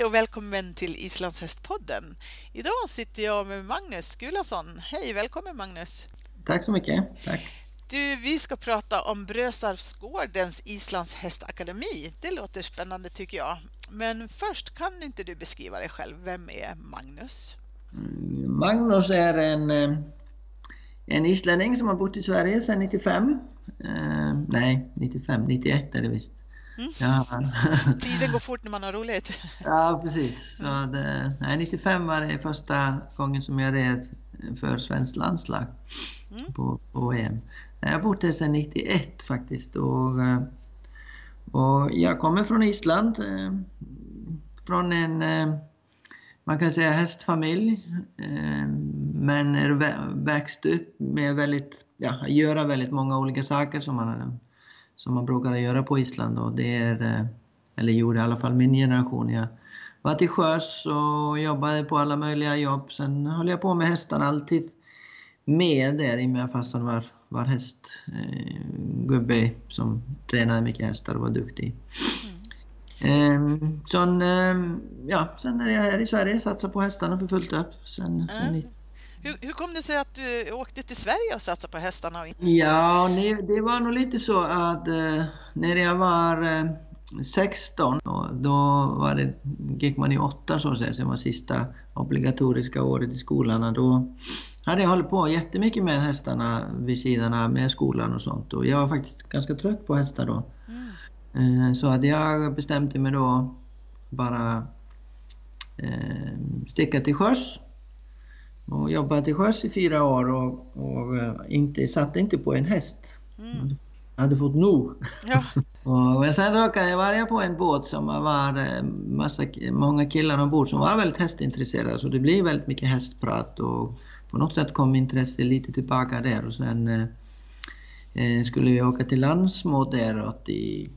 Hej och välkommen till Islandshästpodden. Idag sitter jag med Magnus Gulason. Hej, välkommen Magnus. Tack så mycket. Tack. Du, vi ska prata om Brösarpsgårdens islandshästakademi. Det låter spännande tycker jag. Men först, kan inte du beskriva dig själv? Vem är Magnus? Mm, Magnus är en, eh, en islänning som har bott i Sverige sedan 95. Uh, nej, 95, 91 är det visst. Mm. Ja. Tiden går fort när man har roligt. ja, precis. Så det, nej, 95 var det första gången som jag red för svenskt landslag mm. på, på EM. Jag har bott här sedan 91 faktiskt. Och, eh, och jag kommer från Island. Eh, från en, eh, man kan säga hästfamilj. Men är växt upp med väldigt, ja, göra väldigt många olika saker som man, som man brukar göra på Island. Och det är, eller gjorde i alla fall min generation. Jag var till sjöss och jobbade på alla möjliga jobb. Sen höll jag på med hästarna alltid med där i och med att farsan var var hästgubbe eh, som tränade mycket hästar och var duktig. Mm. Eh, sen, eh, ja, sen är jag här i Sverige satsar på hästarna för fullt upp. Sen, mm. Hur, hur, kom det sig att du åkte till Sverige och satsade på hästarna? Ja, det var nog lite så att eh, när jag var 16, eh, då var det, gick man i åtta så att säga, som var sista obligatoriska året i skolan. Då, hade jag hållit på jättemycket med hästarna vid sidan av med skolan och sånt och jag var faktiskt ganska trött på hästar då. Mm. Så hade jag bestämt mig då bara eh, sticka till sjöss och jobba till sjöss i fyra år och, och eh, inte, satt inte på en häst. Mm. Jag hade fått nog. Ja. och, men sen råkade jag vara på en båt som var eh, massa, många killar ombord som var väldigt hästintresserade så det blev väldigt mycket hästprat och på något sätt kom intresset lite tillbaka där och sen eh, eh skulle vi åka till Landsmo däråt i,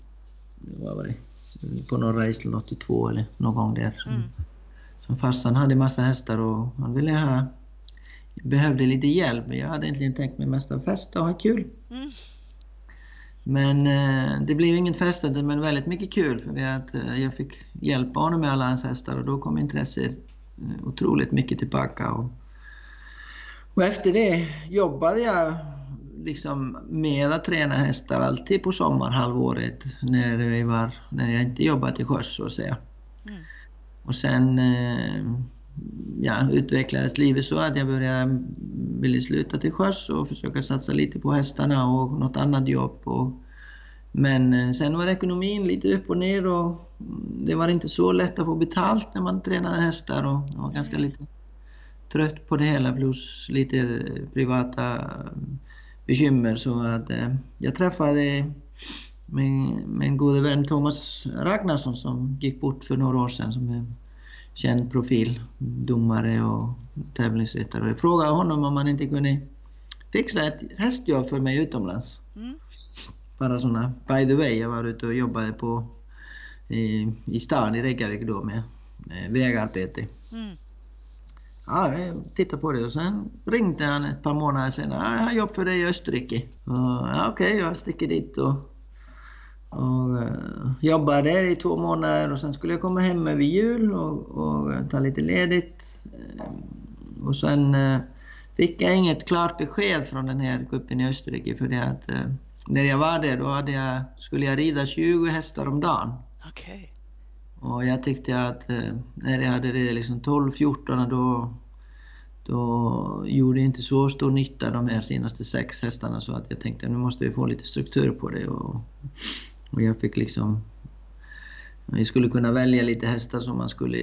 vad var det, på norra Island 82 eller någon gång där. Som, mm. som farsan hade massa hästar och han ville ha, behövde lite hjälp men jag hade egentligen tänkt mig mest att festa och ha kul. Mm. Men eh, det blev inget festande men väldigt mycket kul för att eh, jag fick hjälpa honom med alla hans hästar och då kom intresset eh, otroligt mycket tillbaka. Och, och efter det jobbade jag liksom med att träna hästar alltid på sommarhalvåret när, vi var, när jag inte jobbade till sjöss så att säga. Mm. Och sen eh, ja, utvecklades livet så att jag började mm, ville sluta till sjöss och försöka satsa lite på hästarna och något annat jobb. Och, men eh, sen var ekonomin lite upp och ner och mm, det var inte så lätt att få betalt när man tränade hästar och jag var ganska lite trött på det hela plus lite eh, privata mm, bekymmer så att eh, jag träffade min, min gode vän Thomas Ragnarsson som gick bort för några år sedan som känd profil, domare och tävlingsryttare. Jag frågade honom om han inte kunde fixa ett hästjobb för mig utomlands. Mm. Bara sådana, by the way, jag var ute och jobbade på i, i stan i Reykjavik då med eh, vägarbete. Mm. Ja, jag tittade på det och sen ringde han ett par månader senare. jag har jobb för dig i Österrike. ja, Okej, okay, jag sticker dit och, och uh, jobbar där i två månader och sen skulle jag komma hem över jul och, och ta lite ledigt. Uh, och sen uh, fick jag inget klart besked från den här gruppen i Österrike för det att när jag var där då hade jag, skulle jag rida 20 hästar om dagen. Okay. Och jag tyckte att eh, när jag hade det liksom 12-14 då, då gjorde inte så stor nytta de här senaste sex hästarna så att jag tänkte nu måste vi få lite struktur på det. Och, och jag fick liksom... Vi skulle kunna välja lite hästar som man skulle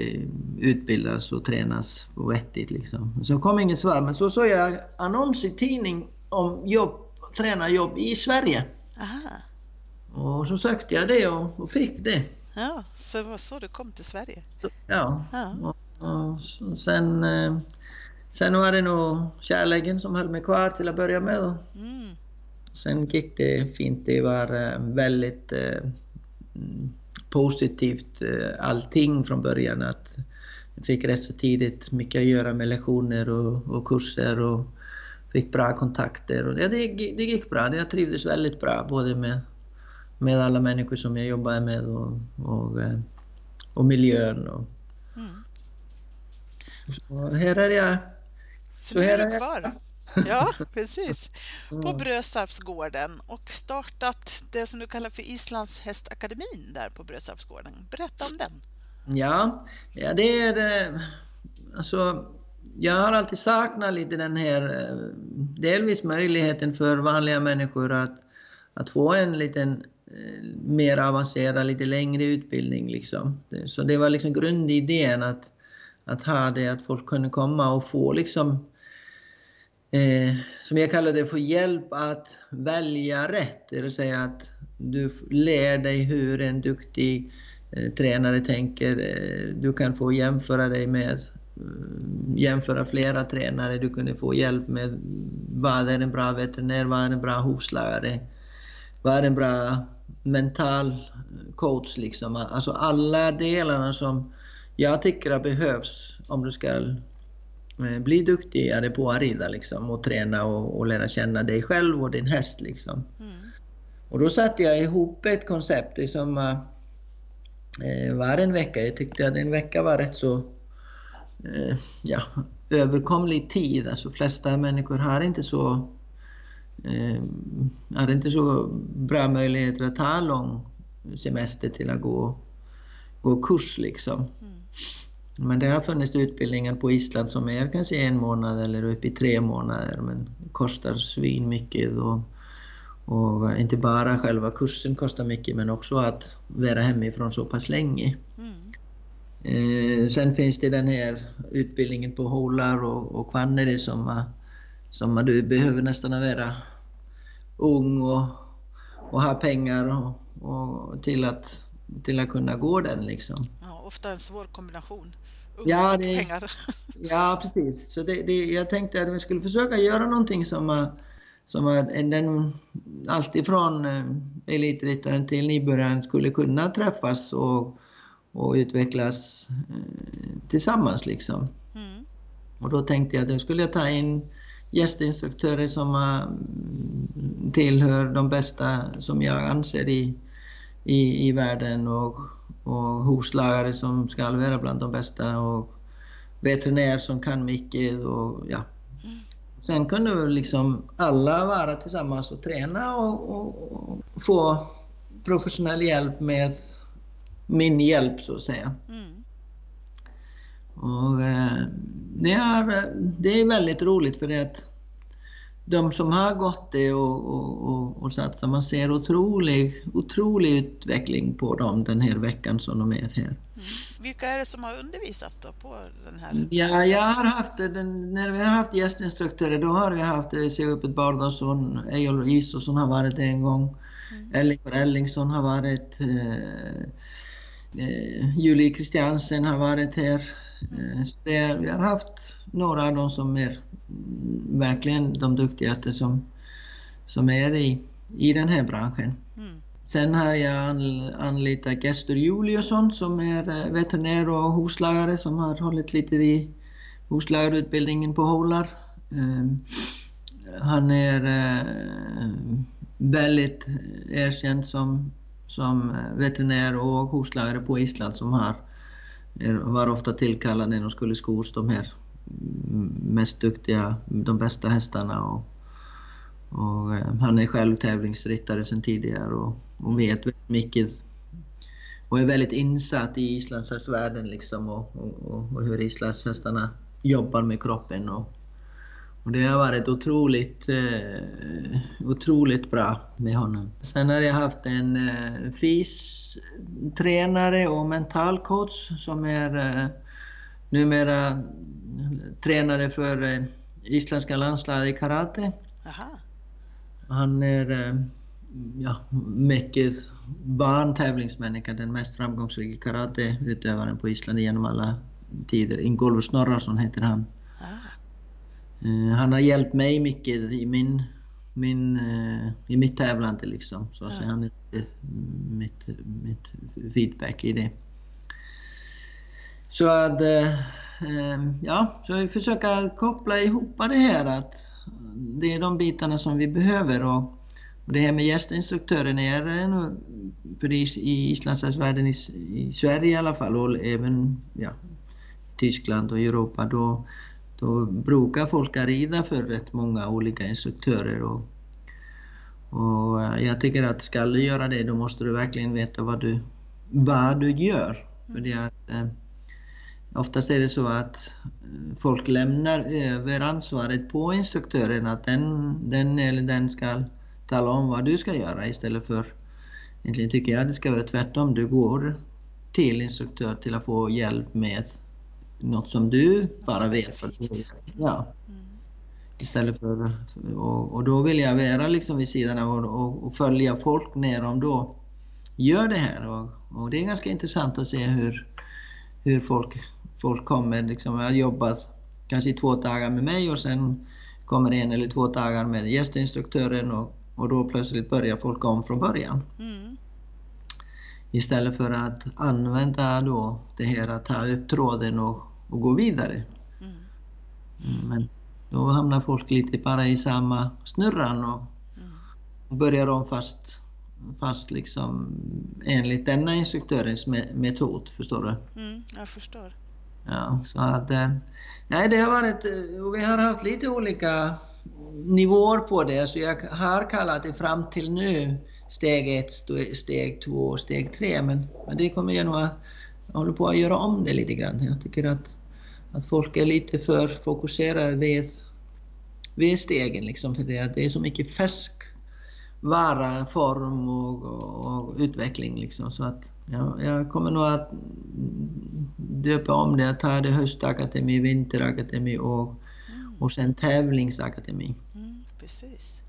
utbildas och tränas på vettigt. Liksom. Så kom inget svar, men så såg jag annons i tidning om jobb, tränarjobb i Sverige. Aha. Och så sökte jag det och, och fick det. Ja, så det var så du kom till Sverige? Ja. ja. Och, och sen, eh, sen var det nog kärleken som höll mig kvar till att börja med. Mm. Sen gick det fint. Det var eh, väldigt eh, positivt allting från början. Att jag fick rätt så tidigt mycket att göra med lektioner och, och kurser och fick bra kontakter. Och det, det, det gick bra. Jag trivdes väldigt bra både med med alla människor som jag jobbar med och, och, eh, och miljön. Och, Mm. Så här är jag. Så, här är jag. kvar. Ja, precis. På. Brösarpsgården och startat det som du kallar för Islands hästakademin där på Brösarpsgården. Berätta om den. Ja, ja det är... eh, Alltså, jag har alltid saknat lite den här, eh, delvis möjligheten för vanliga människor att, att få en liten eh, mer avancerad, lite längre utbildning. Liksom. Så det var liksom grundidén att, att ha det, att folk kunde komma och få liksom eh, som jag kallar det, få hjälp att välja rätt. Det vill säga att du lär dig hur en duktig eh, tränare tänker. Eh, du kan få jämföra dig med eh, jämföra flera tränare. Du kunde få hjälp med mm, vad är en bra veterinär, vad är en bra hovslagare, vad är en bra mental coach liksom. Alltså alla delarna som jag tycker behövs om du ska bli duktigare på att rida liksom och träna och, och lära känna dig själv och din häst liksom. Mm. Och då satte jag ihop ett koncept som eh, var en vecka. Jag tyckte att en vecka var rätt så eh, ja, överkomlig tid. Alltså flesta människor har inte så eh, har inte så bra möjligheter att ta lång semester till att gå, gå kurs liksom. Mm. Men det har funnits utbildningar på Island som är kanske en månad eller upp i tre månader men kostar svin mycket och, och inte bara själva kursen kostar mycket men också att vara hemifrån så pass länge. Mm. Eh, sen finns det den här utbildningen på Holar och, och Kvanneri som, som du behöver nästan vara ung och, och ha pengar och, och till, att, till att kunna gå den liksom. Ja, ofta en svår kombination. Ung Ja, och det- pengar. Ja, precis. Så det, det, jag tänkte att vi skulle försöka göra någonting som, eh, som den, alltifrån eh, elitryttaren till nybörjaren skulle kunna träffas och, och utvecklas eh, tillsammans. Liksom. Mm. Och då tänkte jag att då skulle jag ta in gästinstruktörer som tillhör de bästa som jag anser i, i, i världen och, och hovslagare som ska vara bland de bästa och veterinär som kan mycket och ja. Sen kunde väl liksom alla vara tillsammans och träna och, och, och få professionell hjälp med min hjälp så att säga. Mm. Och, eh, det, är, det är väldigt roligt för det att de som har gått det och, och, och, och satsat, man ser otrolig, otrolig utveckling på dem den här veckan som de är här. Mm. Vilka är det som har undervisat då på den här? Ja, jag har haft, den, när vi har haft gästinstruktörer då har vi haft eh, Sigurd Bardarsson, Ejol Isosson har varit det en gång, Mm. Ellinor Ellingsson har varit, eh, eh, Julie Christiansen har varit här. Eh, så det vi har haft några av dem som är mm, verkligen de duktigaste som, som är i, i den här branschen. Mm. Sen har jag an- anlitat Gestur Juliusson som är eh, veterinär och hovslagare som har hållit lite i hovslagarutbildningen på Hålar. Eh, Han är eh, väldigt erkänd som, som veterinär och hovslagare på Island som har, var ofta tillkallad när de skulle sko hos de här mest duktiga, de bästa hästarna. Och, och, eh, han är själv tävlingsryttare sedan tidigare och, och vet väldigt mycket och är väldigt insatt i islandshästvärlden liksom och, och, och, och hur islandshästarna jobbar med kroppen. Och, och det har varit otroligt, eh, otroligt bra med honom. Sen har jag haft en eh, FIS-tränare och mentalcoach som är eh, numera tränare för eh, isländska landslaget i karate. Aha. Han är eh, ja, mycket barntävlingsmänniska, den mest framgångsrika karateutövaren på Island genom alla tider. Ingolfur Snorrason heter han. Ah. Eh, Han har hjälpt mig mycket i min, min, i mitt tävlande liksom. Så säga, han är mitt, mitt feedback i det. Så att, eh, eh, ja, så vi försöker koppla ihop det här att det är de bitarna som vi behöver och, och det här med gästinstruktören är en, för i, i islandshästvärlden i, i Sverige i alla fall och även ja, Tyskland och Europa, då, då brukar folk rida för rätt många olika instruktörer. Och, och eh, jag tycker att ska du göra det, då måste du verkligen veta vad du, vad du gör. För det att, eh, oftast är det så att eh, folk lämnar över ansvaret på instruktören, att den, den eller den ska tala om vad du ska göra istället för Egentligen tycker jag att det ska vara tvärtom. Du går till instruktör till att få hjälp med något som du bara vet. Ja. Mm. Istället för, och, och, då vill jag vara liksom vid sidan av och, och, och, följa folk när de då gör det här. Och, och, det är ganska intressant att se hur, hur folk, folk kommer. Liksom, jag har jobbat kanske i två dagar med mig och sen kommer en eller två dagar med gästinstruktören och, och då plötsligt börjar folk om från början. Mm. Istället för att använda då det här att ta upp tråden och, och gå vidare. Mm. Men då hamnar folk lite bara i samma snurran och, mm. börjar om fast, fast liksom enligt denna instruktörens metod, förstår du? Mm, jag förstår. Ja, så att... Eh, nej, det har varit... Eh, vi har haft lite olika nivåer på det, så jag har kallat det fram till nu steg ett, steg två och steg tre. Men, men det kommer jag nog att jag håller på att göra om det lite grann. Jag tycker att, att folk är lite för fokuserade vid, vid stegen. Liksom, för det, det är så mycket färsk vara, form och, och, och utveckling. Liksom, så att ja, jag kommer nog att döpa om det, ta det höstakademi, vinterakademi och, mm. och sen tävlingsakademi. Mm, precis.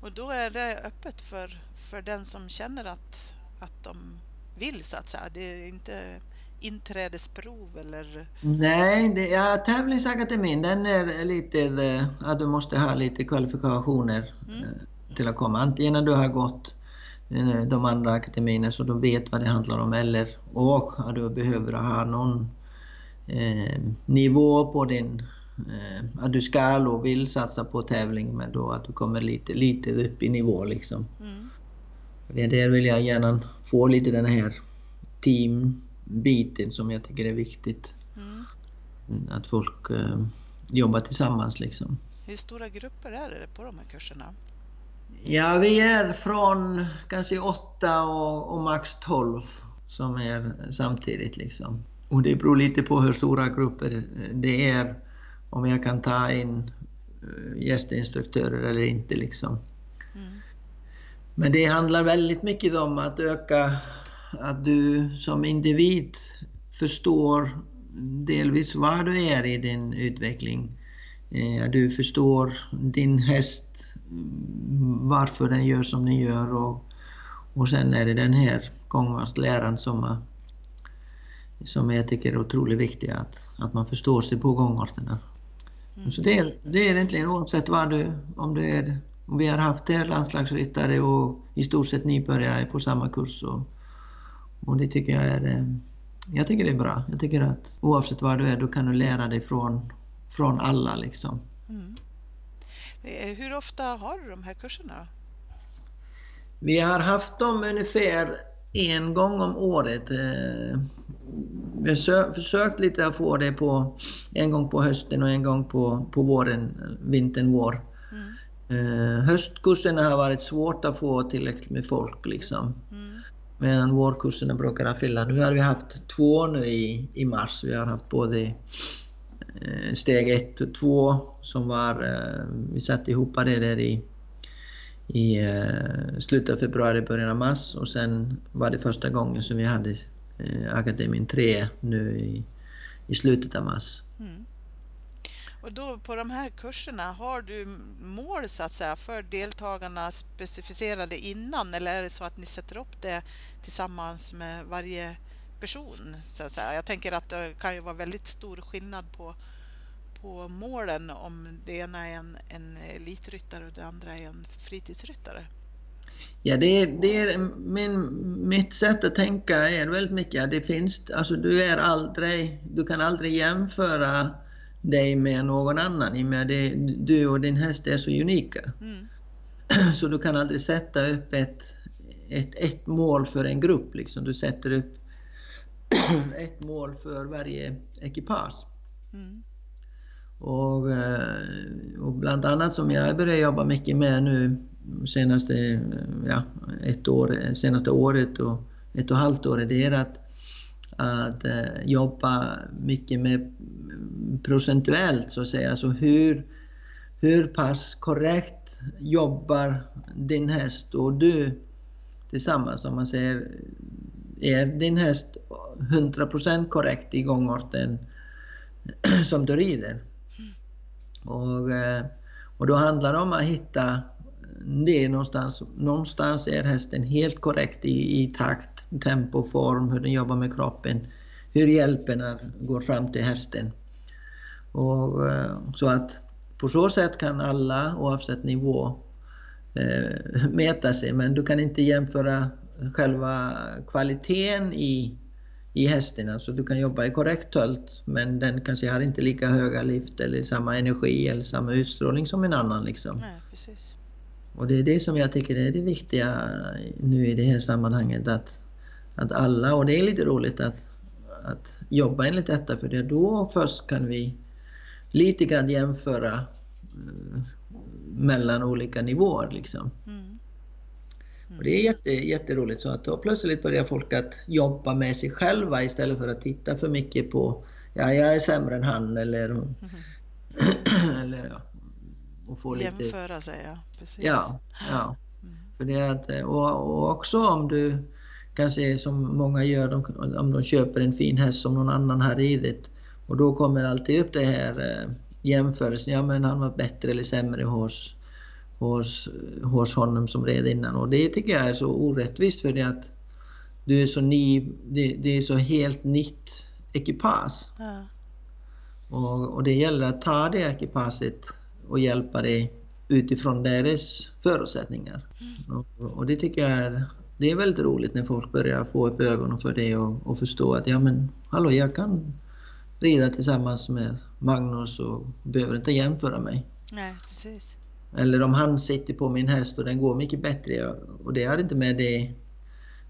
Och då är det öppet för, för den som känner att, att de vill så att säga. Det är inte inträdesprov eller? Nej, det, ja, tävlingsakademin den är lite, att du måste ha lite kvalifikationer mm. Eh, till att komma. Antingen när du har gått eh, de andra akademierna så du vet vad det handlar om eller och att du behöver ha någon eh, nivå på din eh, att du ska och vill satsa på tävling men då att du kommer lite, lite upp i nivå liksom. Mm. Det där vill jag gärna få lite den här teambiten som jag tycker är viktigt. Mm. Att folk eh, jobbar tillsammans liksom. Hur stora grupper är det på de här kurserna? Ja, vi är från kanske 8 och, och max 12 som är samtidigt liksom. Och det beror lite på hur stora grupper det är om jag kan ta in eh, gästinstruktörer eller inte. Liksom. Mm. Men det handlar väldigt mycket om att öka, att du som individ förstår delvis var du är i din utveckling. Eh, du förstår din häst, varför den gör som den gör och, och sen är det den här gångmasläran som, som jag tycker är otroligt viktig, att, att man förstår sig på gångarterna. Mm. Så det, är, det är egentligen oavsett vad du, om du är, om vi har haft er landslagsryttare och i stort sett nybörjare på samma kurs. Och, och det tycker jag är, eh, jag tycker det är bra. Jag tycker att oavsett var du är, då kan du lära dig från, från alla liksom. Mm. Eh, hur ofta har du de här kurserna? Vi har haft dem ungefär en gång om året. Eh, vi har försökt lite att få det på en gång på hösten och en gång på, på våren, vintern, vår. Mm. Eh, höstkurserna har varit svårt att få tillräckligt med folk liksom. Mm. Medan vårkurserna brukar fylla. Nu har vi haft två nu i, i mars. Vi har haft både steg ett och två som var, eh, vi satte ihop det där i i eh, slutet av februari, början av mars och sen var det första gången som vi hade eh, Akademin 3 nu i, i slutet av mars. Mm. Och då på de här kurserna, har du mål så att säga för deltagarna specificerade innan eller är det så att ni sätter upp det tillsammans med varje person? Så att säga? Jag tänker att det kan ju vara väldigt stor skillnad på på målen om det ena är en, en elitryttare och det andra är en fritidsryttare? Ja, det är, det är min, mitt sätt att tänka är väldigt mycket att det finns, alltså du är aldrig, du kan aldrig jämföra dig med någon annan i och med det, du och din häst är så unika. Mm. Så du kan aldrig sätta upp ett, ett, ett mål för en grupp liksom. Du sätter upp ett mål för varje ekipage. Mm. Och, eh, och bland annat som jag börjat jobba mycket med nu senaste, eh, ja, ett år, eh, senaste året och ett och ett halvt år, det är att, att jobba mycket med procentuellt så att säga, alltså hur, hur pass korrekt jobbar din häst och du tillsammans? Om man säger, är din häst 100% korrekt i gångarten som du rider? Och, eh, och då handlar det om att hitta det någonstans. Någonstans är hästen helt korrekt i, i takt, tempo, form, hur den jobbar med kroppen, hur hjälpen går fram till hästen. Och, eh, så att på så sätt kan alla oavsett nivå eh, mäta sig men du kan inte jämföra själva kvaliteten i, i hästen. Alltså du kan jobba i korrekt tölt men den kanske har inte lika höga lift eller samma energi eller samma utstrålning som en annan. Liksom. Nej, precis. Och det är det som jag tycker är det viktiga nu i det här sammanhanget att, att alla, och det är lite roligt att, att jobba enligt detta för det då först kan vi lite grann jämföra uh, mellan olika nivåer. Liksom. Mm. Och det är jätte, jätteroligt. Så att då plötsligt börjar folk att jobba med sig själva istället för att titta för mycket på ja, jag är sämre än han eller, mm. eller ja, och få Jämföra lite... sig, ja. Precis. Ja, ja. Mm. För det att, och, och också om du kanske som många gör, de, om de köper en fin häst som någon annan har ridit och då kommer alltid upp det här eh, jämförelsen, ja men han var bättre eller sämre hos, hos, hos honom som red innan. Och det tycker jag är så orättvist för det att du är så ny, det, det är så helt nytt ekipage. Ja. Och, och det gäller att ta det ekipaget och hjälpa dig utifrån deras förutsättningar. Mm. Och, och, det tycker jag är, det är väldigt roligt när folk börjar få upp ögonen för det och, och förstå att ja men hallå jag kan rida tillsammans med Magnus och behöver inte jämföra mig. Nej, precis. Eller om han sitter på min häst och den går mycket bättre och det har inte med det,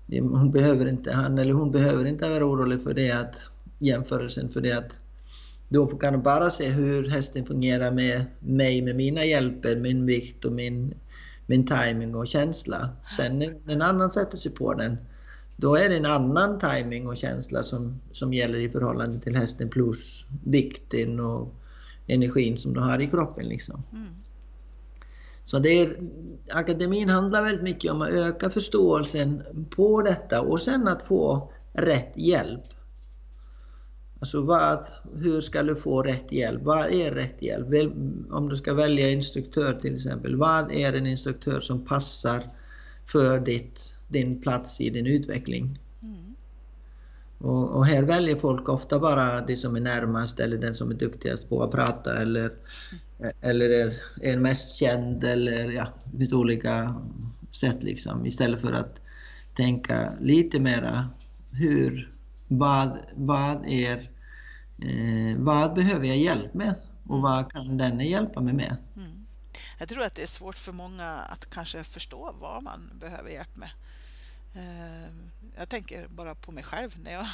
det hon behöver inte, han eller hon behöver inte vara orolig för det att jämförelsen för det att då kan de bara se hur hästen fungerar med mig, med mina hjälper, min vikt och min, min timing och känsla. Sen när en annan sätter sig på den, då är det en annan timing och känsla som, som gäller i förhållande till hästen plus vikten och energin som du har i kroppen. Liksom. Mm. Så det är, akademin handlar väldigt mycket om att öka förståelsen på detta och sen att få rätt hjälp. Alltså vad, hur ska du få rätt hjälp? Vad är rätt hjälp? Om du ska välja instruktör till exempel, vad är en instruktör som passar för ditt, din plats i din utveckling? Mm. Och, och, här väljer folk ofta bara det som är närmast eller den som är duktigast på att prata eller. Eller är, är mest känd eller ja, det finns olika sätt liksom istället för att tänka lite mera hur, vad, vad är eh, vad behöver jag hjälp med och vad kan den hjälpa mig med? Mm. Jag tror att det är svårt för många att kanske förstå vad man behöver hjälp med. Eh, jag tänker bara på mig själv. När jag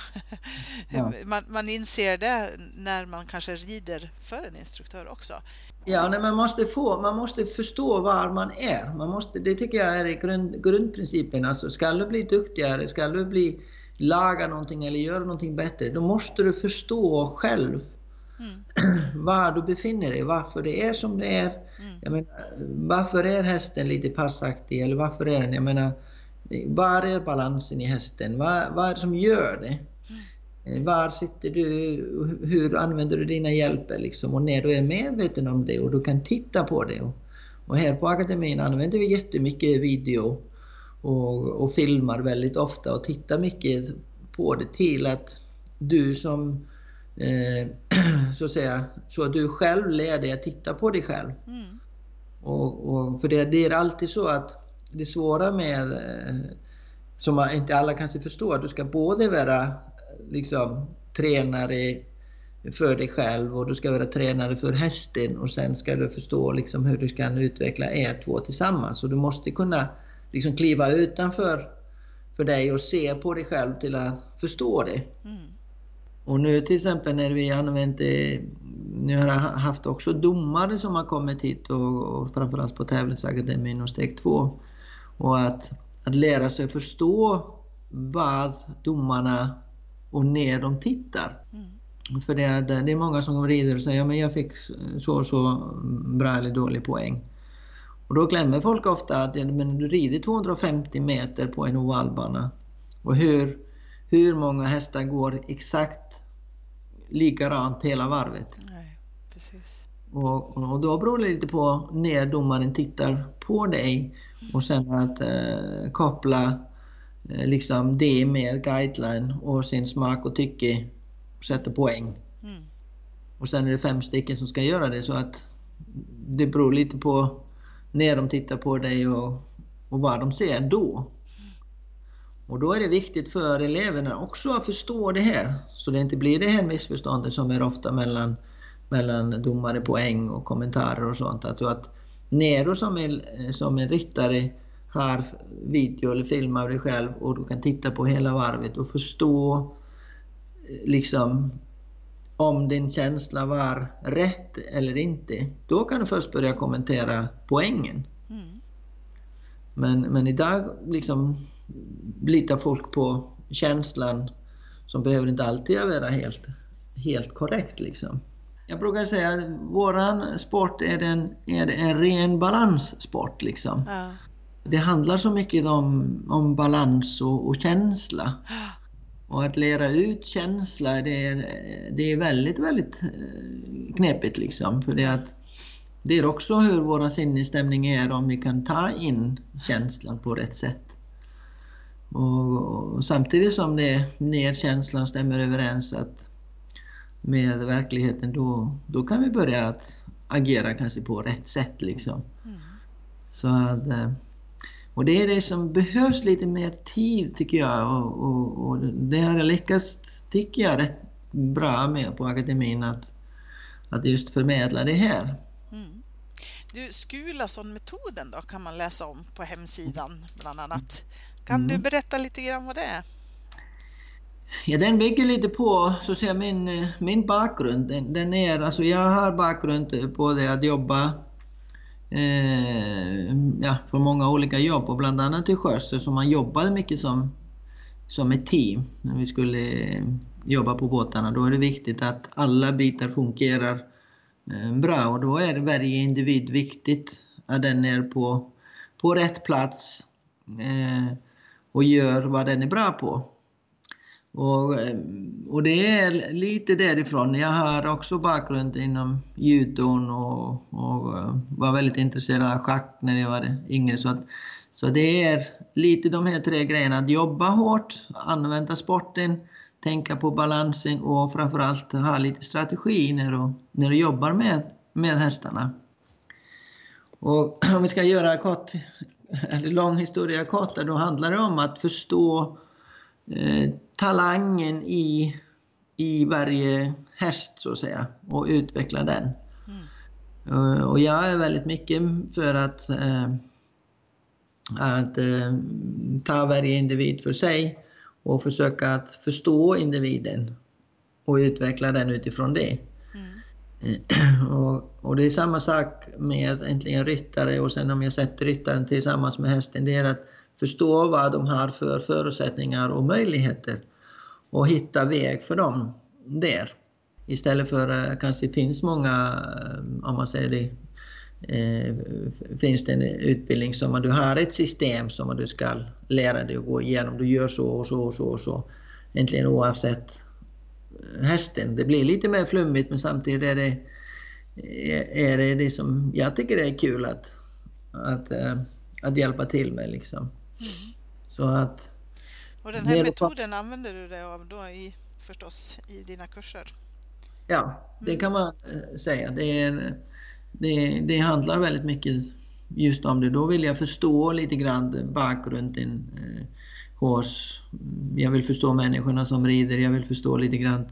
ja. man, man inser det när man kanske rider för en instruktör också. Ja, nej, man, måste få, man måste förstå var man är. Man måste, det tycker jag är grund, grundprincipen. Alltså, ska du bli duktigare, ska du bli laga någonting eller göra någonting bättre, då måste du förstå själv mm. var du befinner dig, varför det är som det är. Mm. Jag menar, varför är hästen lite passaktig eller varför är den, jag menar, var är balansen i hästen? Vad, vad är det som gör det? Mm. Var sitter du? Hur använder du dina hjälper? Liksom? Och när du är medveten om det och du kan titta på det. Och, och här på akademin använder vi jättemycket video och, och filmar väldigt ofta och tittar mycket på det till att du som eh, så att säga, så att du själv lär dig att titta på dig själv. Mm. Och, och, för det, det, är alltid så att det svåra med, eh, som inte alla kanske förstår, att du ska både vara liksom tränare för dig själv och du ska vara tränare för hästen och sen ska du förstå liksom hur du kan utveckla er två tillsammans. Så du måste kunna liksom kliva utanför för dig att se på dig själv till att förstå det. Mm. Och nu till exempel när vi använt det, nu har jag haft också domare som har kommit hit och, och framförallt på tävlingsakademin och steg 2. Och att, att lära sig förstå vad domarna och när de tittar. Mm. För det är, det är många som rider och säger ja, men jag fick så och så bra eller dålig poäng. Och då glömmer folk ofta att men du rider 250 meter på en ovalbana. Och hur, hur många hästar går exakt likadant hela varvet? Nej, precis. Och, och då beror det lite på när domaren tittar på dig och sen att eh, koppla eh, liksom det med guideline och sin smak och tycke och sätta poäng. Mm. Och sen är det fem stycken som ska göra det så att det beror lite på när de tittar på dig och, och vad de ser då. Och då är det viktigt för eleverna också att förstå det här så det inte blir det här missförståndet som är ofta mellan, mellan domare, poäng och kommentarer och sånt. Att, att Nero som är, som en ryttare har video eller film av dig själv och du kan titta på hela varvet och förstå liksom om din känsla var rätt eller inte. Då kan du först börja kommentera poängen. Mm. Men, men idag liksom litar folk på känslan som behöver inte alltid vara helt, helt korrekt. Liksom. Jag brukar säga att våran sport är en, är en ren balanssport. Liksom. Ja. Det handlar så mycket om, om balans och, och känsla. Och att lära ut känsla, det är, det är väldigt, väldigt eh, knepigt liksom. För det, är att, det är också hur vår sinnesstämning är om vi kan ta in känslan på rätt sätt. Och, och samtidigt som det när känslan stämmer överens att med verkligheten då, då kan vi börja att agera kanske på rätt sätt liksom. Mm. Så att, eh, och det är det som behövs lite mer tid tycker jag och, och, och det har jag lyckats, tycker jag, rätt bra med på akademin att, att just förmedla det här. Mm. Du, Skulason-metoden då kan man läsa om på hemsidan bland annat. Kan du Mm. berätta lite grann vad det är? Ja, den bygger lite på så att säga, min, min bakgrund. Den, den är, alltså jag har bakgrund på det att jobba eh, ja, på många olika jobb och bland annat till sjöss så man jobbade mycket som, som ett team när vi skulle eh, jobba på båtarna. Då är det viktigt att alla bitar fungerar eh, bra och då är varje individ viktigt att den är på, på rätt plats eh, och gör vad den är bra på. Och, eh, och det är lite därifrån. Jag har också bakgrund inom judon och, och eh, var väldigt intresserad av schack när jag var yngre. Så, att, så det är lite de här tre grejerna. Att jobba hårt, använda sporten, tänka på balansen och framförallt ha lite strategi när du, när du jobbar med, med hästarna. Och om vi ska göra kort, eller lång historia kort, då handlar det om att förstå talangen i, i varje häst så att säga och utveckla den. Mm. Eh, och jag är väldigt mycket för att, eh, att eh, ta varje individ för sig och försöka att förstå individen och utveckla den utifrån det. Mm. Och, och det är samma sak med äntligen ryttare och sen om jag sätter ryttaren tillsammans med hästen, det är att förstå vad de har för förutsättningar och möjligheter och hitta väg för dem där. Istället för eh, kanske det finns många, eh, om man säger det, eh, finns det en utbildning som du har ett system som du ska lära dig att gå igenom. Du gör så och så och så och så. Egentligen oavsett eh, hästen. Det blir lite mer flummigt men samtidigt är det, eh, är det det som jag tycker är kul att, att, eh, att hjälpa till med. Liksom. Mm. Så att, Och den här är- metoden använder du dig av då i, förstås i dina kurser? ja, det kan man eh, säga. Det, är, det, det handlar väldigt mycket just om det. Då vill jag förstå lite grann bakgrunden eh, hos... Jag vill förstå människorna som rider. Jag vill förstå lite grann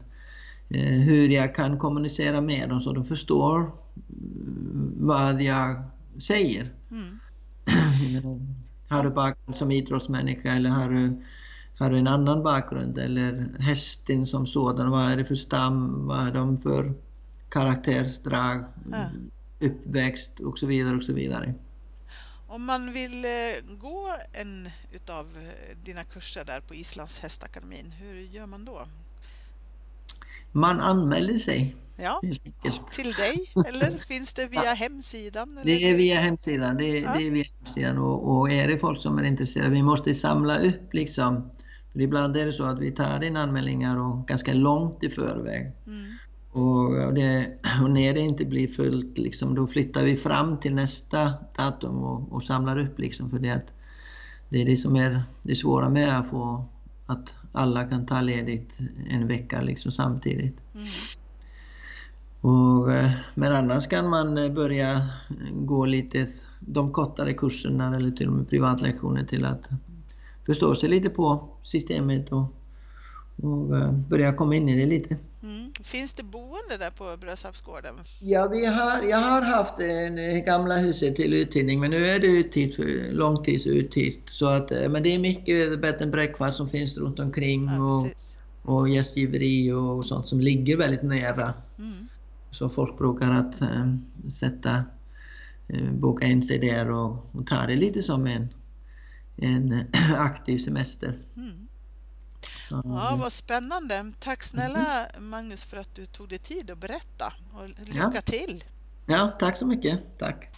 eh, hur jag kan kommunicera med dem så de förstår mm, vad jag säger. Mm. Har du bakgrund som idrottsmänniska eller har du, har du en annan bakgrund? Eller hästen som sådan, vad är det för stam? Vad är de för karaktärsdrag? Ja. Uppväxt och så vidare och så vidare. Om man vill eh, gå en utav eh, dina kurser där på Islands hästakademin, hur gör man då? Man anmäler sig Ja, till dig eller finns det via hemsidan? Eller? Det är via hemsidan. Det är, Ja. det är via hemsidan och, och är det folk som är intresserade, vi måste samla upp liksom. För ibland är det så att vi tar in anmälningar och ganska långt i förväg. Mm. Och, och, det, och när det inte blir fullt, liksom, då flyttar vi fram till nästa datum och, och samlar upp. Liksom, för det, att, det är det som är det svåra med att få att alla kan ta ledigt en vecka liksom, samtidigt. Mm. Och, eh, men annars kan man eh, börja gå lite de kortare kurserna eller till och med privatlektioner till att förstå sig lite på systemet och, och eh, börja komma in i det lite. Mm. Finns det boende där på Brösarpsgården? Ja, vi har, jag har haft det gamla huset till uthyrning men nu är det uthyrt långtidsuthyrt. Så att, men det är mycket bed and breakfast som finns runt omkring Ja, och, och gästgiveri och sånt som ligger väldigt nära. Mm. Så folk brukar att eh, sätta, eh, boka in sig där och, och ta det lite som en, en aktiv semester. Mm. Ja, vad spännande. Tack snälla Magnus för att du tog dig tid att berätta och lycka Ja. till. ja, tack så mycket. Tack.